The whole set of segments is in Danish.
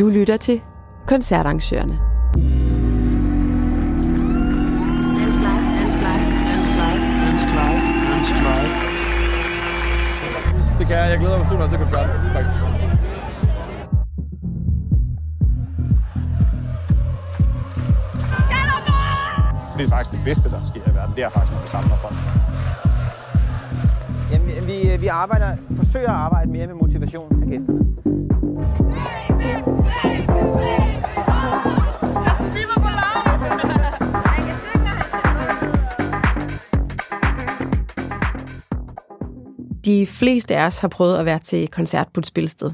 Du lytter til Koncertarrangørerne. Dansk Live, Dansk Live, Dansk Live, Dansk Live, Dansk Live. Det kan jeg. Jeg glæder mig super til koncerten, faktisk. Det er faktisk det bedste, der sker i verden. Det er faktisk, når vi samler folk. Jamen, vi, vi arbejder, forsøger at arbejde mere med motivation af gæsterne. De fleste af os har prøvet at være til koncert på et spillested.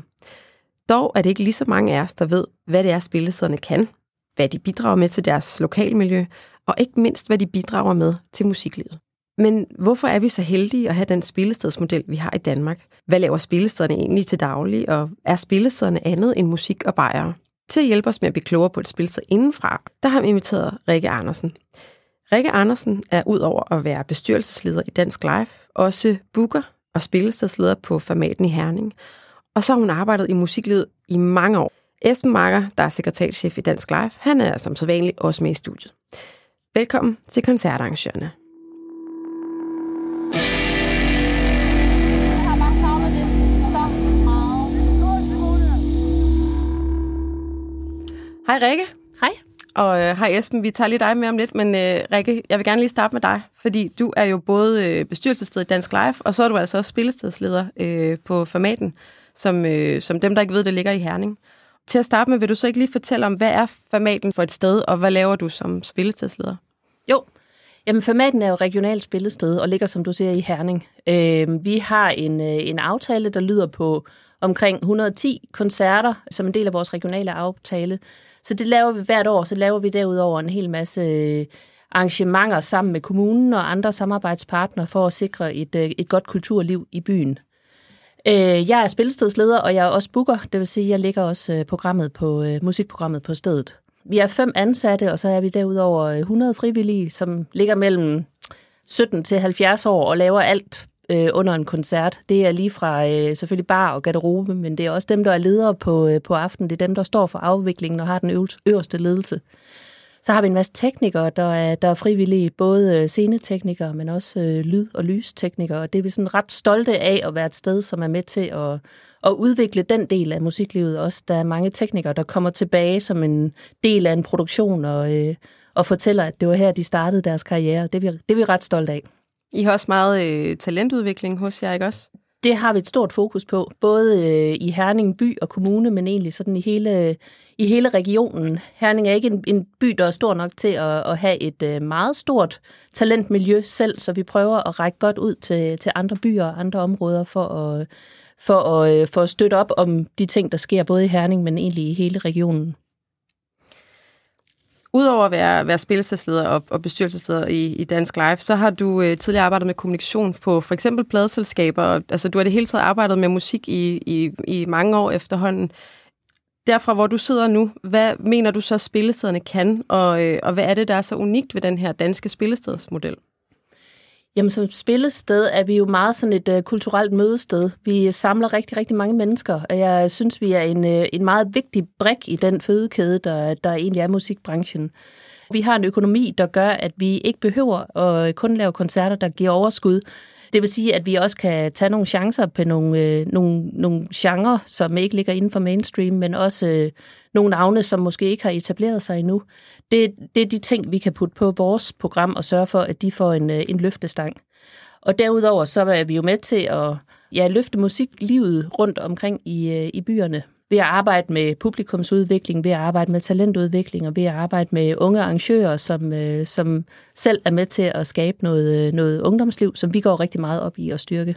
Dog er det ikke lige så mange af os, der ved, hvad det er, spillestederne kan, hvad de bidrager med til deres lokalmiljø, og ikke mindst, hvad de bidrager med til musiklivet. Men hvorfor er vi så heldige at have den spillestedsmodel, vi har i Danmark? Hvad laver spillestederne egentlig til daglig, og er spillestederne andet end musik og bajere? Til at hjælpe os med at blive klogere på et spillested indenfra, der har vi inviteret Rikke Andersen. Rikke Andersen er udover at være bestyrelsesleder i Dansk Live, også booker og spillestedsleder på Formaten i Herning. Og så har hun arbejdet i musiklivet i mange år. Esben Marker, der er sekretærchef i Dansk Live, han er som sædvanligt også med i studiet. Velkommen til koncertarrangørerne. Bare det så meget. Hej Rikke. Og øh, hej Esben, vi tager lige dig med om lidt, men øh, Rikke, jeg vil gerne lige starte med dig, fordi du er jo både øh, bestyrelsessted i Dansk Live, og så er du altså også spillestedsleder øh, på Formaten, som, øh, som dem, der ikke ved, det ligger i Herning. Til at starte med, vil du så ikke lige fortælle om, hvad er Formaten for et sted, og hvad laver du som spillestedsleder? Jo, Jamen, Formaten er jo regionalt spillested og ligger, som du ser, i Herning. Øh, vi har en, øh, en aftale, der lyder på omkring 110 koncerter som en del af vores regionale aftale. Så det laver vi hvert år. Så laver vi derudover en hel masse øh, arrangementer sammen med kommunen og andre samarbejdspartnere for at sikre et, øh, et godt kulturliv i byen. Øh, jeg er spillestedsleder, og jeg er også booker, det vil sige, at jeg ligger også programmet på, musikprogrammet på stedet. Vi er fem ansatte, og så er vi derudover 100 frivillige, som ligger mellem 17 til 70 år og laver alt øh, under en koncert. Det er lige fra øh, selvfølgelig bar og garderobe, men det er også dem, der er ledere på, øh, på aftenen. Det er dem, der står for afviklingen og har den øverste ledelse. Så har vi en masse teknikere, der er, der er frivillige, både øh, sceneteknikere, men også øh, lyd- og lysteknikere. Og det er vi sådan ret stolte af at være et sted, som er med til at, at udvikle den del af musiklivet også. Der er mange teknikere, der kommer tilbage som en del af en produktion og, øh, og fortæller, at det var her, de startede deres karriere. Det er vi, det er vi ret stolte af. I har også meget øh, talentudvikling hos jer, ikke også? Det har vi et stort fokus på, både øh, i Herning by og kommune, men egentlig sådan i hele, i hele regionen. Herning er ikke en, en by, der er stor nok til at, at have et øh, meget stort talentmiljø selv, så vi prøver at række godt ud til, til andre byer og andre områder for at, for, at, øh, for at støtte op om de ting, der sker både i Herning, men egentlig i hele regionen. Udover at være, være spillestedsleder og, og bestyrelsesleder i, i Dansk Live, så har du øh, tidligere arbejdet med kommunikation på for eksempel pladeselskaber. Og, altså, du har det hele taget arbejdet med musik i, i, i mange år efterhånden. Derfra, hvor du sidder nu, hvad mener du så, spillestederne kan, og, øh, og hvad er det, der er så unikt ved den her danske spillestedsmodel? Jamen som spillested er vi jo meget sådan et øh, kulturelt mødested. Vi samler rigtig, rigtig mange mennesker, og jeg synes, vi er en, øh, en meget vigtig brik i den fødekæde, der, der egentlig er musikbranchen. Vi har en økonomi, der gør, at vi ikke behøver at kun lave koncerter, der giver overskud. Det vil sige, at vi også kan tage nogle chancer på nogle, øh, nogle, nogle genrer, som ikke ligger inden for mainstream, men også øh, nogle navne, som måske ikke har etableret sig endnu. Det, det er de ting, vi kan putte på vores program og sørge for, at de får en, øh, en løftestang. Og derudover så er vi jo med til at ja, løfte musiklivet rundt omkring i, øh, i byerne ved at arbejde med publikumsudvikling, ved at arbejde med talentudvikling og ved at arbejde med unge arrangører, som, øh, som selv er med til at skabe noget, øh, noget ungdomsliv, som vi går rigtig meget op i at styrke.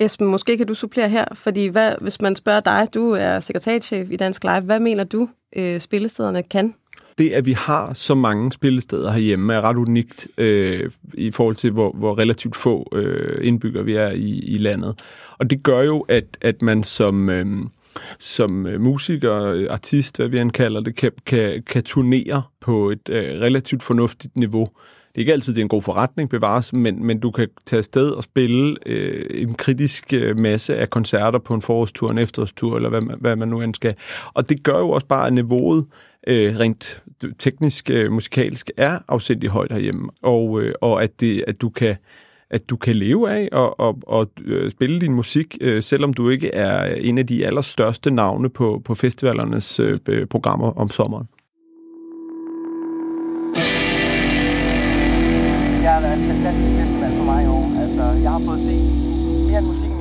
Esben, måske kan du supplere her, fordi hvad, hvis man spørger dig, du er sekretærchef i Dansk Live, hvad mener du, øh, spillestederne kan? det, at vi har så mange spillesteder herhjemme, er ret unikt øh, i forhold til, hvor, hvor relativt få øh, indbyggere vi er i, i landet. Og det gør jo, at, at man som... Øh, som musiker, artist, hvad vi end kalder det, kan, kan, kan turnere på et øh, relativt fornuftigt niveau det er ikke altid, det er en god forretning bevares, men, men du kan tage afsted og spille øh, en kritisk øh, masse af koncerter på en forårstur, en efterårstur, eller hvad man, hvad man nu end skal. Og det gør jo også bare, at niveauet øh, rent teknisk, øh, musikalsk er afsindig højt herhjemme, og, øh, og at, det, at du kan at du kan leve af og, og, og øh, spille din musik, øh, selvom du ikke er en af de allerstørste navne på, på festivalernes øh, programmer om sommeren.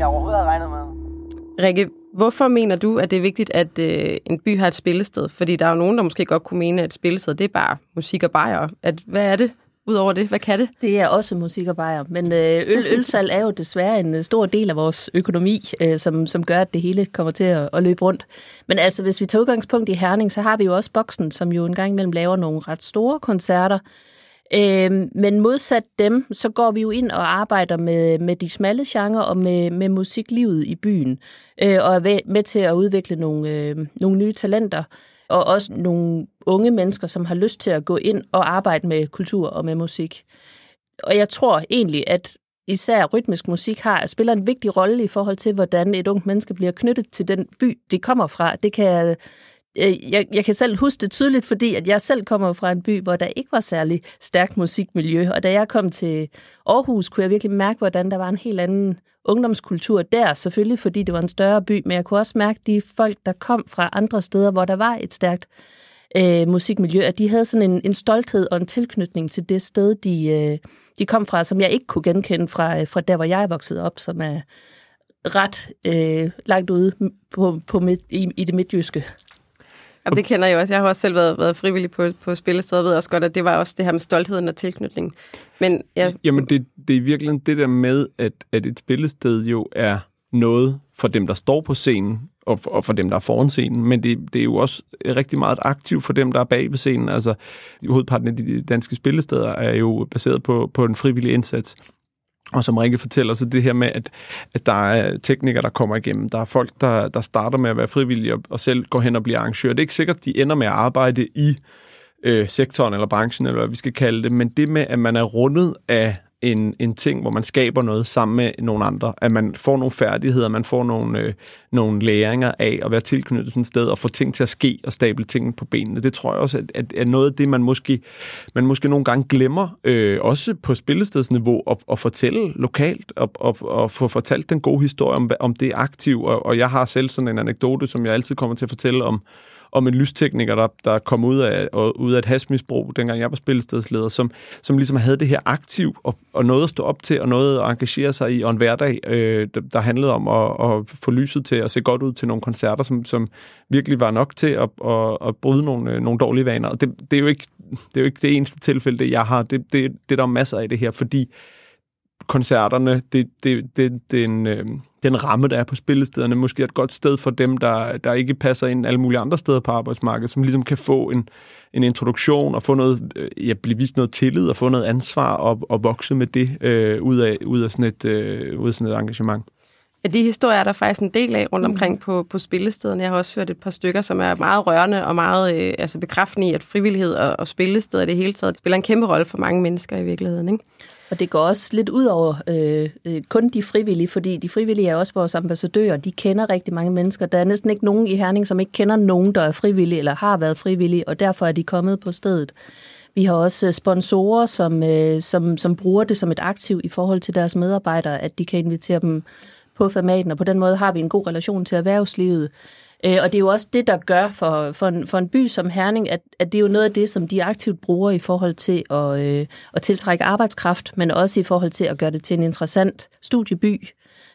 Jeg overhovedet havde regnet med. Rikke, hvorfor mener du, at det er vigtigt, at øh, en by har et spillested? Fordi der er jo nogen, der måske godt kunne mene, at et spillested, det er bare musik og bajer. At, hvad er det Udover det, hvad kan det? Det er også musik og bajer, men øh, øl, ølsalg er jo desværre en øh, stor del af vores økonomi, øh, som, som gør, at det hele kommer til at, at løbe rundt. Men altså, hvis vi tager udgangspunkt i Herning, så har vi jo også Boksen, som jo en gang imellem laver nogle ret store koncerter. Øh, men modsat dem, så går vi jo ind og arbejder med, med de smalle genrer og med, med musiklivet i byen, øh, og er med til at udvikle nogle, øh, nogle nye talenter og også nogle unge mennesker, som har lyst til at gå ind og arbejde med kultur og med musik. Og jeg tror egentlig, at især rytmisk musik har spiller en vigtig rolle i forhold til, hvordan et ungt menneske bliver knyttet til den by, det kommer fra. Det kan jeg, Øh, jeg, jeg kan selv huske det tydeligt, fordi at jeg selv kommer fra en by, hvor der ikke var særlig stærkt musikmiljø. Og da jeg kom til Aarhus, kunne jeg virkelig mærke, hvordan der var en helt anden ungdomskultur der, selvfølgelig fordi det var en større by, men jeg kunne også mærke de folk, der kom fra andre steder, hvor der var et stærkt øh, musikmiljø, at de havde sådan en, en stolthed og en tilknytning til det sted, de, øh, de kom fra, som jeg ikke kunne genkende fra, øh, fra der, hvor jeg er vokset op, som er ret øh, langt ude på, på midt, i, i det midtjyske. Jamen, det kender jeg også. Jeg har også selv været, været frivillig på, på spillestedet, og ved også godt, at det var også det her med stoltheden og tilknytningen. Men, ja. Jamen, det, det er virkelig det der med, at, at et spillested jo er noget for dem, der står på scenen, og for, og for dem, der er foran scenen, men det, det er jo også rigtig meget aktivt for dem, der er bag ved scenen. Altså, hovedparten af de danske spillesteder er jo baseret på, på en frivillig indsats. Og som Rikke fortæller, så det her med, at, at der er teknikere, der kommer igennem. Der er folk, der, der starter med at være frivillige og, og selv går hen og bliver arrangør. Det er ikke sikkert, at de ender med at arbejde i øh, sektoren eller branchen, eller hvad vi skal kalde det, men det med, at man er rundet af en, en ting, hvor man skaber noget sammen med nogle andre. At man får nogle færdigheder, man får nogle, øh, nogle læringer af at være tilknyttet sådan et sted og få ting til at ske og stable tingene på benene. Det tror jeg også at, at, at noget af det, man måske, man måske nogle gange glemmer, øh, også på spillestedsniveau, at, at fortælle lokalt og, og, og få fortalt den gode historie om, om det er aktiv. Og, og jeg har selv sådan en anekdote, som jeg altid kommer til at fortælle om, om en lystekniker, der, der kom ud af, og, ud af et hasmisbrug, dengang jeg var spillestedsleder, som, som ligesom havde det her aktiv og, og noget at stå op til, og noget at engagere sig i, og en hverdag, øh, der, der handlede om at, at få lyset til at se godt ud til nogle koncerter, som, som virkelig var nok til at, at, at bryde nogle, øh, nogle dårlige vaner. Og det, det, er jo ikke, det er jo ikke det eneste tilfælde, det jeg har. Det, det, det der er masser af det her, fordi koncerterne, det, det, det, den, øh, den ramme, der er på spillestederne, måske er et godt sted for dem, der, der ikke passer ind alle mulige andre steder på arbejdsmarkedet, som ligesom kan få en, en introduktion og få noget, øh, ja, blive vist noget tillid og få noget ansvar og, og vokse med det øh, ud, af, ud, af sådan et, øh, ud af sådan et engagement. Ja, de historier er der faktisk en del af rundt omkring mm. på, på spillestederne. Jeg har også hørt et par stykker, som er meget rørende og meget øh, altså bekræftende i, at frivillighed og, og spillesteder i det hele taget spiller en kæmpe rolle for mange mennesker i virkeligheden. Ikke? Og det går også lidt ud over øh, øh, kun de frivillige, fordi de frivillige er også vores ambassadører. De kender rigtig mange mennesker. Der er næsten ikke nogen i Herning, som ikke kender nogen, der er frivillige eller har været frivillige, og derfor er de kommet på stedet. Vi har også øh, sponsorer, som, øh, som, som bruger det som et aktiv i forhold til deres medarbejdere, at de kan invitere dem på formaten, og på den måde har vi en god relation til erhvervslivet. Øh, og det er jo også det, der gør for, for, en, for en by som Herning, at, at det er jo noget af det, som de aktivt bruger i forhold til at, øh, at tiltrække arbejdskraft, men også i forhold til at gøre det til en interessant studieby.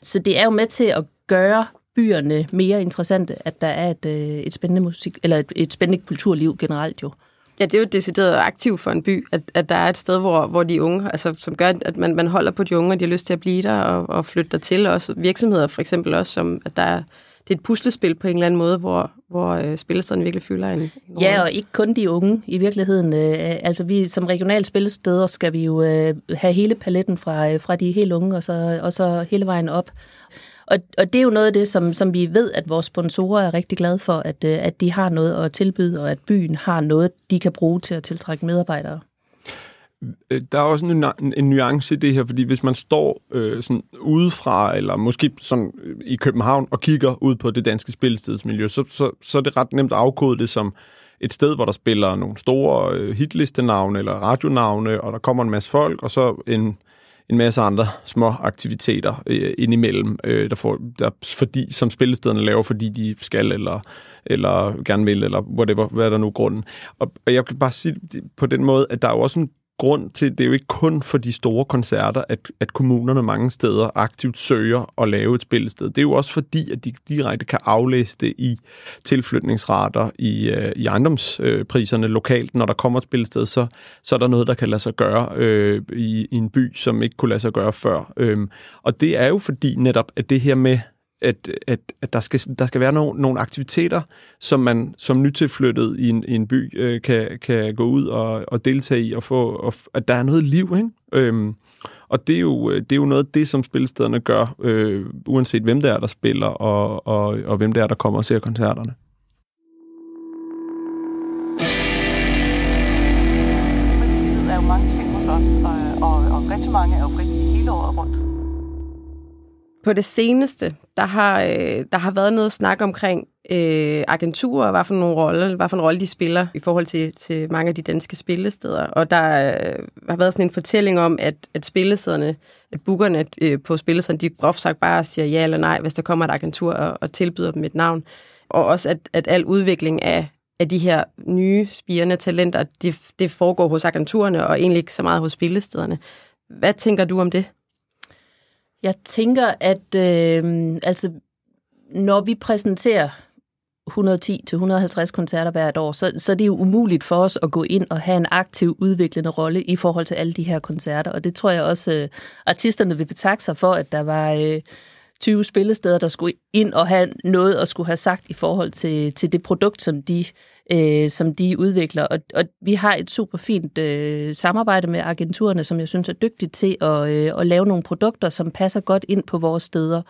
Så det er jo med til at gøre byerne mere interessante, at der er et, øh, et spændende musik eller et, et spændende kulturliv generelt jo. Ja, det er jo decideret aktiv for en by, at, at der er et sted, hvor, hvor de unge, altså som gør, at man, man holder på de unge, og de har lyst til at blive der og, og flytte der til. Også virksomheder for eksempel også, som at der er, det er et puslespil på en eller anden måde, hvor, hvor øh, spillestederne virkelig fylder en, en Ja, og ikke kun de unge i virkeligheden. Øh, altså vi som regionale spillesteder skal vi jo øh, have hele paletten fra, øh, fra de helt unge, og så, og så hele vejen op. Og, og det er jo noget af det, som, som vi ved, at vores sponsorer er rigtig glade for, at, øh, at de har noget at tilbyde, og at byen har noget, de kan bruge til at tiltrække medarbejdere. Øh, der er også en, en nuance i det her, fordi hvis man står øh, sådan udefra, eller måske sådan øh, i København, og kigger ud på det danske spillestedsmiljø, så, så, så er det ret nemt at afkode det som et sted, hvor der spiller nogle store øh, hitlistenavne eller radionavne, og der kommer en masse folk, og så en, en masse andre små aktiviteter øh, indimellem, øh, der får, der, fordi, som spillestederne laver, fordi de skal, eller, eller gerne vil, eller whatever, hvad er der nu grunden. Og, og jeg kan bare sige på den måde, at der er jo også en grund til, det er jo ikke kun for de store koncerter, at, at kommunerne mange steder aktivt søger at lave et spillested. Det er jo også fordi, at de direkte kan aflæse det i tilflytningsrater, i, øh, i ejendomspriserne lokalt. Når der kommer et spillested, så, så er der noget, der kan lade sig gøre øh, i, i en by, som ikke kunne lade sig gøre før. Øhm, og det er jo fordi netop, at det her med at, at, at der, skal, der skal være nogle, nogle aktiviteter, som man som nytilflyttet i en, i en by øh, kan, kan gå ud og, og deltage i, og få, og, at der er noget liv. Ikke? Øhm, og det er, jo, øh, det er jo noget af det, som spillestederne gør, øh, uanset hvem det er, der spiller, og, og, og hvem det er, der kommer og ser koncerterne. Frivillighed er jo mange ting hos os, og, og, og rigtig mange er jo frivillige hele året rundt. På det seneste, der har, øh, der har været noget snak omkring øh, agenturer, hvad for, nogle rolle, hvad for en rolle de spiller i forhold til, til mange af de danske spillesteder. Og der øh, har været sådan en fortælling om, at, at spillestederne, at bookerne øh, på spillestederne, de groft sagt bare siger ja eller nej, hvis der kommer et agentur og, og tilbyder dem et navn. Og også, at, at al udvikling af, af de her nye spirende talenter, det, det foregår hos agenturerne, og egentlig ikke så meget hos spillestederne. Hvad tænker du om det? Jeg tænker, at øh, altså, når vi præsenterer 110-150 koncerter hvert år, så, så det er det jo umuligt for os at gå ind og have en aktiv udviklende rolle i forhold til alle de her koncerter. Og det tror jeg også, øh, artisterne vil betakke sig for, at der var øh, 20 spillesteder, der skulle ind og have noget at skulle have sagt i forhold til, til det produkt, som de, øh, som de udvikler. Og, og vi har et super fint øh, samarbejde med agenturerne, som jeg synes er dygtigt til at, øh, at lave nogle produkter, som passer godt ind på vores steder.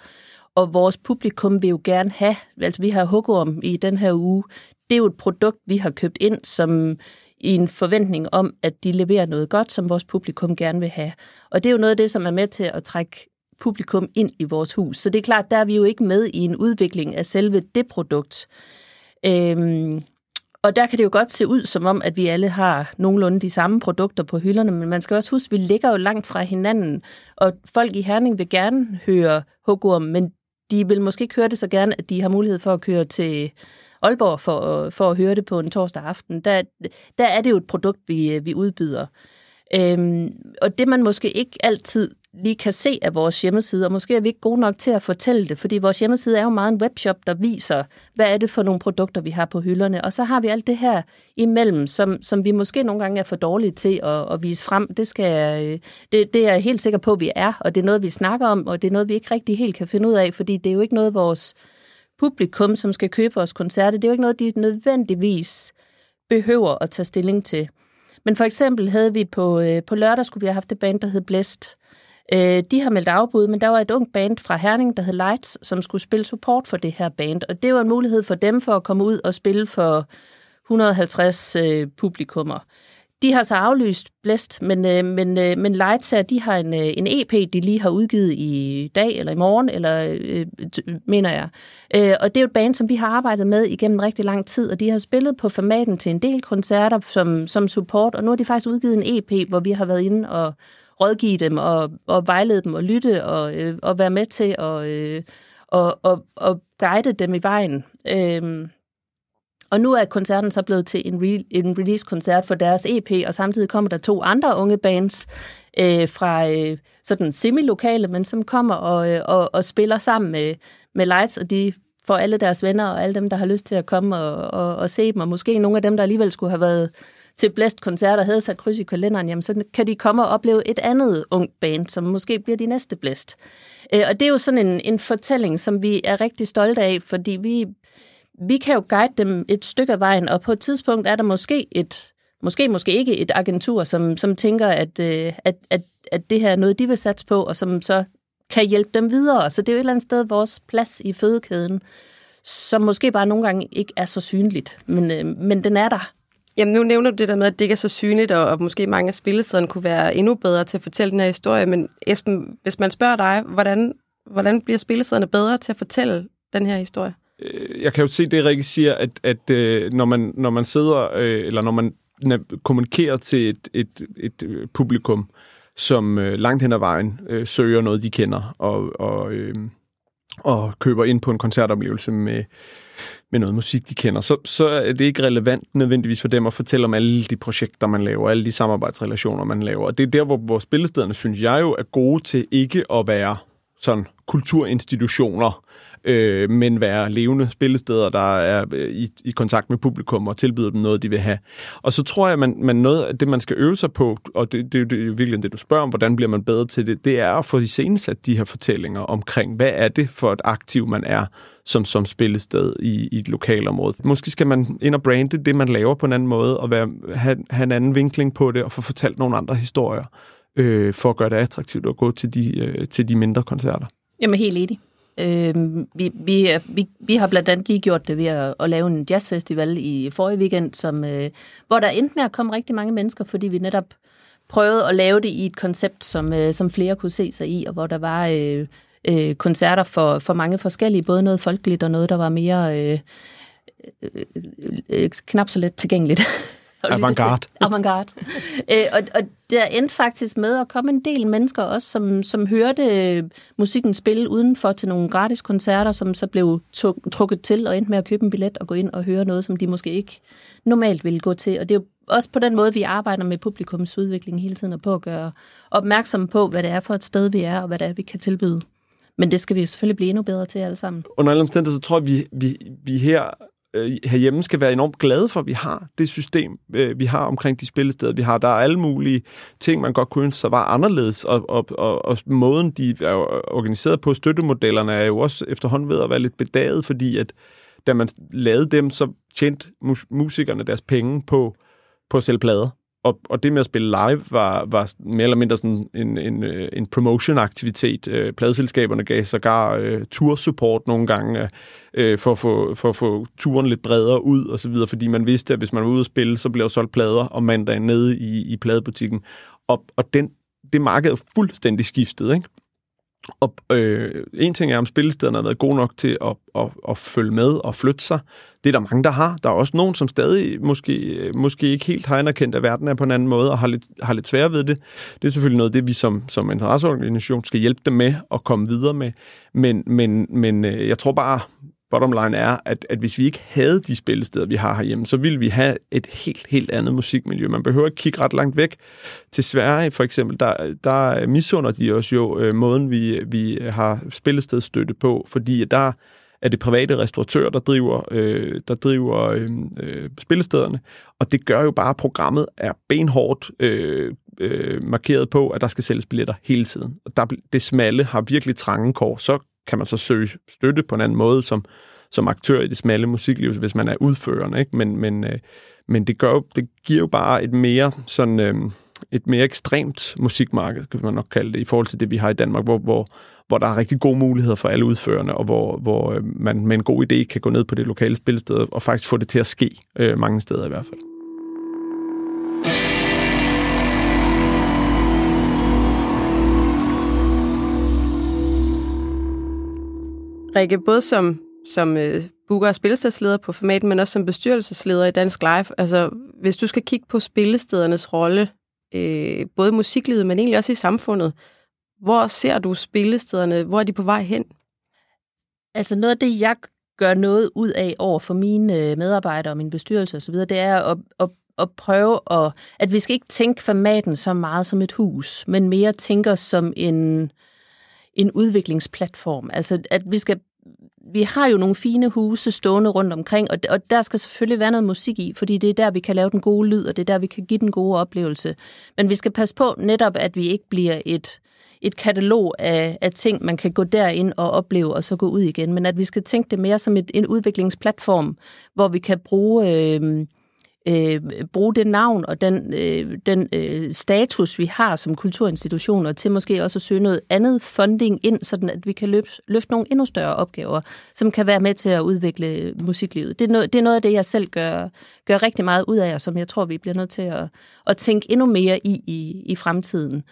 Og vores publikum vil jo gerne have, altså vi har hugorm i den her uge, det er jo et produkt, vi har købt ind, som i en forventning om, at de leverer noget godt, som vores publikum gerne vil have. Og det er jo noget af det, som er med til at trække publikum ind i vores hus. Så det er klart, der er vi jo ikke med i en udvikling af selve det produkt. Øhm, og der kan det jo godt se ud som om, at vi alle har nogenlunde de samme produkter på hylderne, men man skal også huske, at vi ligger jo langt fra hinanden, og folk i Herning vil gerne høre hugorm, men de vil måske ikke høre det så gerne, at de har mulighed for at køre til Aalborg for, for at høre det på en torsdag aften. Der, der er det jo et produkt, vi, vi udbyder. Øhm, og det man måske ikke altid lige kan se af vores hjemmeside, og måske er vi ikke gode nok til at fortælle det, fordi vores hjemmeside er jo meget en webshop, der viser, hvad er det for nogle produkter, vi har på hylderne. Og så har vi alt det her imellem, som, som vi måske nogle gange er for dårlige til at, at vise frem. Det, skal, øh, det, det er jeg helt sikker på, at vi er, og det er noget, vi snakker om, og det er noget, vi ikke rigtig helt kan finde ud af, fordi det er jo ikke noget, vores publikum, som skal købe vores koncerter, det er jo ikke noget, de nødvendigvis behøver at tage stilling til. Men for eksempel havde vi på, øh, på lørdag, skulle vi have haft et band, der hed Blæst. Øh, de har meldt afbud, men der var et ungt band fra Herning, der hed Lights, som skulle spille support for det her band. Og det var en mulighed for dem for at komme ud og spille for 150 øh, publikummer. De har så aflyst Blæst, men, øh, men, øh, men Lights her, de har en, øh, en EP, de lige har udgivet i dag eller i morgen, eller øh, mener jeg. Øh, og det er jo et band, som vi har arbejdet med igennem rigtig lang tid, og de har spillet på formaten til en del koncerter som, som support, og nu har de faktisk udgivet en EP, hvor vi har været inde og rådgive dem og, og vejlede dem og lytte og, øh, og være med til at øh, og, og, og guide dem i vejen. Øhm, og nu er koncerten så blevet til en, re- en release-koncert for deres EP, og samtidig kommer der to andre unge bands øh, fra øh, sådan semi-lokale, men som kommer og, øh, og, og spiller sammen med, med Lights, og de får alle deres venner og alle dem, der har lyst til at komme og, og, og se dem, og måske nogle af dem, der alligevel skulle have været til Blæst-koncert og havde sat kryds i kalenderen, jamen så kan de komme og opleve et andet ungt band, som måske bliver de næste Blæst. Øh, og det er jo sådan en, en fortælling, som vi er rigtig stolte af, fordi vi, vi kan jo guide dem et stykke af vejen, og på et tidspunkt er der måske et, måske, måske ikke et agentur, som, som tænker, at, øh, at, at, at det her er noget, de vil satse på, og som så kan hjælpe dem videre. Så det er jo et eller andet sted vores plads i fødekæden, som måske bare nogle gange ikke er så synligt, men, øh, men den er der. Jamen, nu nævner du det der med, at det ikke er så synligt, og, og måske mange af spillestederne kunne være endnu bedre til at fortælle den her historie. Men Esben, hvis man spørger dig, hvordan, hvordan bliver spillestederne bedre til at fortælle den her historie? Øh, jeg kan jo se det, Rikke siger, at, at øh, når, man, når man sidder, øh, eller når man kommunikerer til et, et, et publikum, som langt hen ad vejen øh, søger noget, de kender, og, og, øh, og køber ind på en koncertoplevelse med, med noget musik, de kender, så, så er det ikke relevant nødvendigvis for dem at fortælle om alle de projekter, man laver, alle de samarbejdsrelationer, man laver. Og det er der, hvor, hvor spillestederne, synes jeg jo, er gode til ikke at være sådan kulturinstitutioner, øh, men være levende spillesteder, der er øh, i, i kontakt med publikum og tilbyder dem noget, de vil have. Og så tror jeg, at man, man noget af det, man skal øve sig på, og det, det, det er jo virkelig det, du spørger om, hvordan bliver man bedre til det, det er at få iscenesat de her fortællinger omkring, hvad er det for et aktiv, man er som, som spillested i, i et lokalområde. Måske skal man ind og brande det, man laver på en anden måde, og være, have, have en anden vinkling på det, og få fortalt nogle andre historier, øh, for at gøre det attraktivt at gå til de, øh, til de mindre koncerter. Jamen helt enig. Øh, vi, vi, vi, vi har blandt andet lige gjort det ved at, at lave en jazzfestival i forrige weekend, som, øh, hvor der endte med at komme rigtig mange mennesker, fordi vi netop prøvede at lave det i et koncept, som, øh, som flere kunne se sig i, og hvor der var øh, øh, koncerter for, for mange forskellige, både noget folkeligt og noget, der var mere øh, øh, øh, øh knap så let tilgængeligt. Avantgarde. Avantgarde. øh, og, og der endte faktisk med at komme en del mennesker også, som, som hørte musikken spille udenfor til nogle gratis koncerter, som så blev trukket til og endte med at købe en billet og gå ind og høre noget, som de måske ikke normalt ville gå til. Og det er jo også på den måde, vi arbejder med publikums udvikling hele tiden, og på at gøre opmærksom på, hvad det er for et sted, vi er, og hvad det er, vi kan tilbyde. Men det skal vi jo selvfølgelig blive endnu bedre til alle sammen. Under alle omstændigheder, så tror jeg, vi, vi, vi her øh, herhjemme skal være enormt glade for, at vi har det system, øh, vi har omkring de spillesteder, vi har. Der er alle mulige ting, man godt kunne ønske sig var anderledes, og, og, og, og måden, de er organiseret på, støttemodellerne, er jo også efterhånden ved at være lidt bedaget, fordi at da man lavede dem, så tjente musikerne deres penge på, på at sælge plader og, og det med at spille live var, var mere eller mindre sådan en, en, øh, en promotion-aktivitet. Øh, pladeselskaberne gav sågar øh, tour-support nogle gange øh, for, at få, for at få turen lidt bredere ud og så videre, fordi man vidste, at hvis man var ude at spille, så blev der solgt plader om mandagen nede i, i pladebutikken. Og, og den, det marked er fuldstændig skiftet, ikke? Og øh, en ting er, om spillestederne har været gode nok til at, at, at følge med og flytte sig. Det er der mange, der har. Der er også nogen, som stadig måske, måske ikke helt har anerkendt, at verden er på en anden måde og har lidt, har lidt svært ved det. Det er selvfølgelig noget, det vi som, som interesseorganisation skal hjælpe dem med at komme videre med. Men, men, men øh, jeg tror bare, bottom line er, at, at hvis vi ikke havde de spillesteder, vi har herhjemme, så ville vi have et helt, helt andet musikmiljø. Man behøver ikke kigge ret langt væk. Til Sverige for eksempel, der, der misunder de os jo øh, måden, vi, vi har spillestedsstøtte på, fordi der er det private restauratører, der driver, øh, der driver øh, øh, spillestederne, og det gør jo bare, at programmet er benhårdt øh, øh, markeret på, at der skal sælges billetter hele tiden. Og der, det smalle har virkelig trange kår, så kan man så søge støtte på en anden måde som, som aktør i det smalle musikliv, hvis man er udførende. Ikke? Men, men, øh, men det, gør, det giver jo bare et mere sådan... Øh, et mere ekstremt musikmarked, kan man nok kalde det, i forhold til det, vi har i Danmark, hvor, hvor, hvor der er rigtig gode muligheder for alle udførende, og hvor, hvor øh, man med en god idé kan gå ned på det lokale spilsted og faktisk få det til at ske øh, mange steder i hvert fald. Rikke, både som, som øh, booker og spillestedsleder på formaten, men også som bestyrelsesleder i Dansk Live. Altså, hvis du skal kigge på spillestedernes rolle, øh, både i musiklivet, men egentlig også i samfundet, hvor ser du spillestederne? Hvor er de på vej hen? Altså noget af det, jeg gør noget ud af over for mine øh, medarbejdere og min bestyrelse osv., det er at, at, at prøve at, at vi skal ikke tænke formaten så meget som et hus, men mere tænke os som en, en udviklingsplatform. Altså, at vi skal vi har jo nogle fine huse stående rundt omkring, og, og der skal selvfølgelig være noget musik i, fordi det er der, vi kan lave den gode lyd, og det er der, vi kan give den gode oplevelse. Men vi skal passe på netop, at vi ikke bliver et, et katalog af, af ting, man kan gå derind og opleve, og så gå ud igen, men at vi skal tænke det mere som et, en udviklingsplatform, hvor vi kan bruge... Øh, øh, bruge det navn og den, øh, den øh, status, vi har som kulturinstitutioner, til måske også at søge noget andet funding ind, sådan at vi kan løfte, løfte nogle endnu større opgaver, som kan være med til at udvikle musiklivet. Det er noget, det er noget af det, jeg selv gør, gør rigtig meget ud af, og som jeg tror, vi bliver nødt til at, at tænke endnu mere i i, i fremtiden.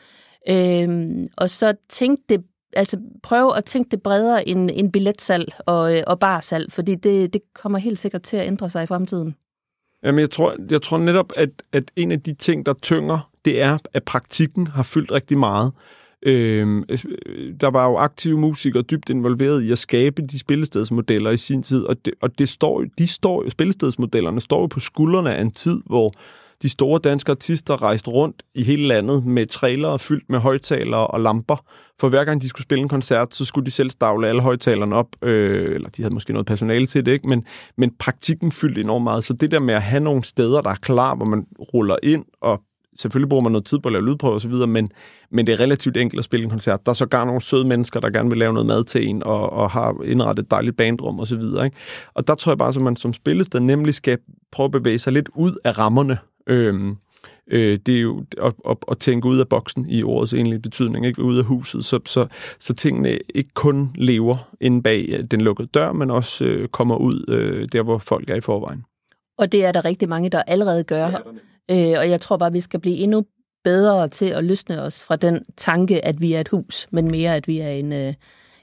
Øhm, og så tænk det altså prøve at tænke det bredere end, end billetsalg og, øh, og barsalg, fordi det, det kommer helt sikkert til at ændre sig i fremtiden. Jamen, jeg tror, jeg tror netop, at, at en af de ting, der tynger, det er, at praktikken har fyldt rigtig meget. Øhm, øh, der var jo aktive musikere dybt involveret i at skabe de spillestedsmodeller i sin tid, og, det, og det står, de står, spillestedsmodellerne står jo på skuldrene af en tid, hvor de store danske artister rejste rundt i hele landet med trailere fyldt med højtalere og lamper. For hver gang de skulle spille en koncert, så skulle de selv stavle alle højtalerne op, øh, eller de havde måske noget personale til det, ikke? Men, men praktikken fyldte enormt meget. Så det der med at have nogle steder, der er klar, hvor man ruller ind og selvfølgelig bruger man noget tid på at lave lydprøver osv., men, men det er relativt enkelt at spille en koncert. Der er sågar nogle søde mennesker, der gerne vil lave noget mad til en, og, og har indrettet et dejligt bandrum osv. Og, ikke? og der tror jeg bare, at man som spillested nemlig skal prøve at bevæge sig lidt ud af rammerne, Øhm, øh, det er jo at, at, at tænke ud af boksen i ordets egentlige betydning, ikke ud af huset, så, så, så tingene ikke kun lever inde bag øh, den lukkede dør, men også øh, kommer ud øh, der, hvor folk er i forvejen. Og det er der rigtig mange, der allerede gør. Øh, og jeg tror bare, vi skal blive endnu bedre til at løsne os fra den tanke, at vi er et hus, men mere, at vi er en, øh,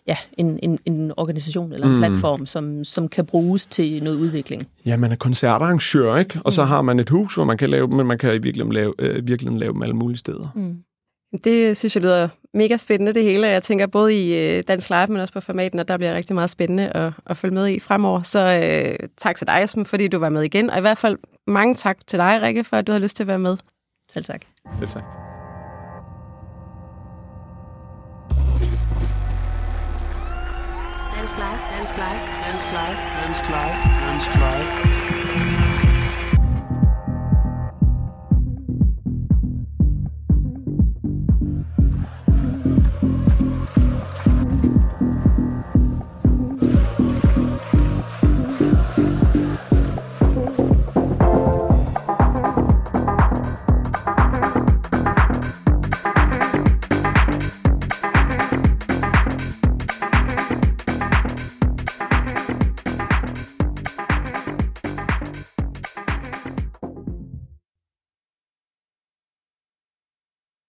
ja, en, en, en organisation eller en mm. platform, som, som kan bruges til noget udvikling. Ja, man er koncertarrangør, ikke? Og mm. så har man et hus, hvor man kan lave men man kan i virkeligheden lave, øh, virkeligheden lave dem alle mulige steder. Mm. Det synes jeg lyder mega spændende, det hele. Jeg tænker både i øh, Dansk Live, men også på formaten, og der bliver rigtig meget spændende at, at følge med i fremover. Så øh, tak til dig, Esben, fordi du var med igen. Og i hvert fald mange tak til dig, Rikke, for at du har lyst til at være med. Selv tak. Selv tak. Dance Clive, Dance Clive, Dance Clive, Dance Clive, Dance Clive.